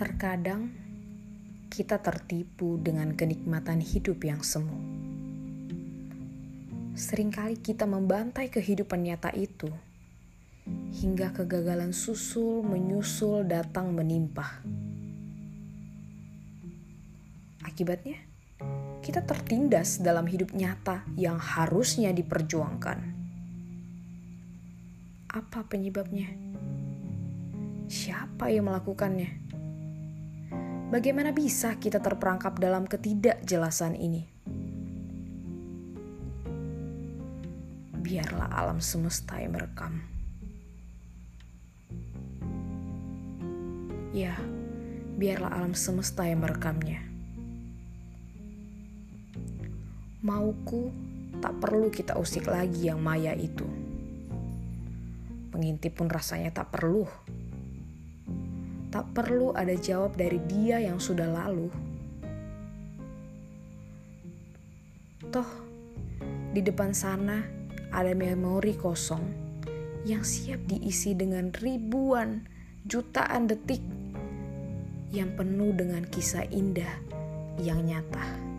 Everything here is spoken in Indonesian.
Terkadang kita tertipu dengan kenikmatan hidup yang semu. Seringkali kita membantai kehidupan nyata itu hingga kegagalan susul menyusul datang menimpa. Akibatnya, kita tertindas dalam hidup nyata yang harusnya diperjuangkan. Apa penyebabnya? Siapa yang melakukannya? Bagaimana bisa kita terperangkap dalam ketidakjelasan ini? Biarlah alam semesta yang merekam. Ya, biarlah alam semesta yang merekamnya. Mauku tak perlu kita usik lagi yang maya itu. Mengintip pun rasanya tak perlu. Tak perlu ada jawab dari dia yang sudah lalu. Toh, di depan sana ada memori kosong yang siap diisi dengan ribuan, jutaan detik yang penuh dengan kisah indah yang nyata.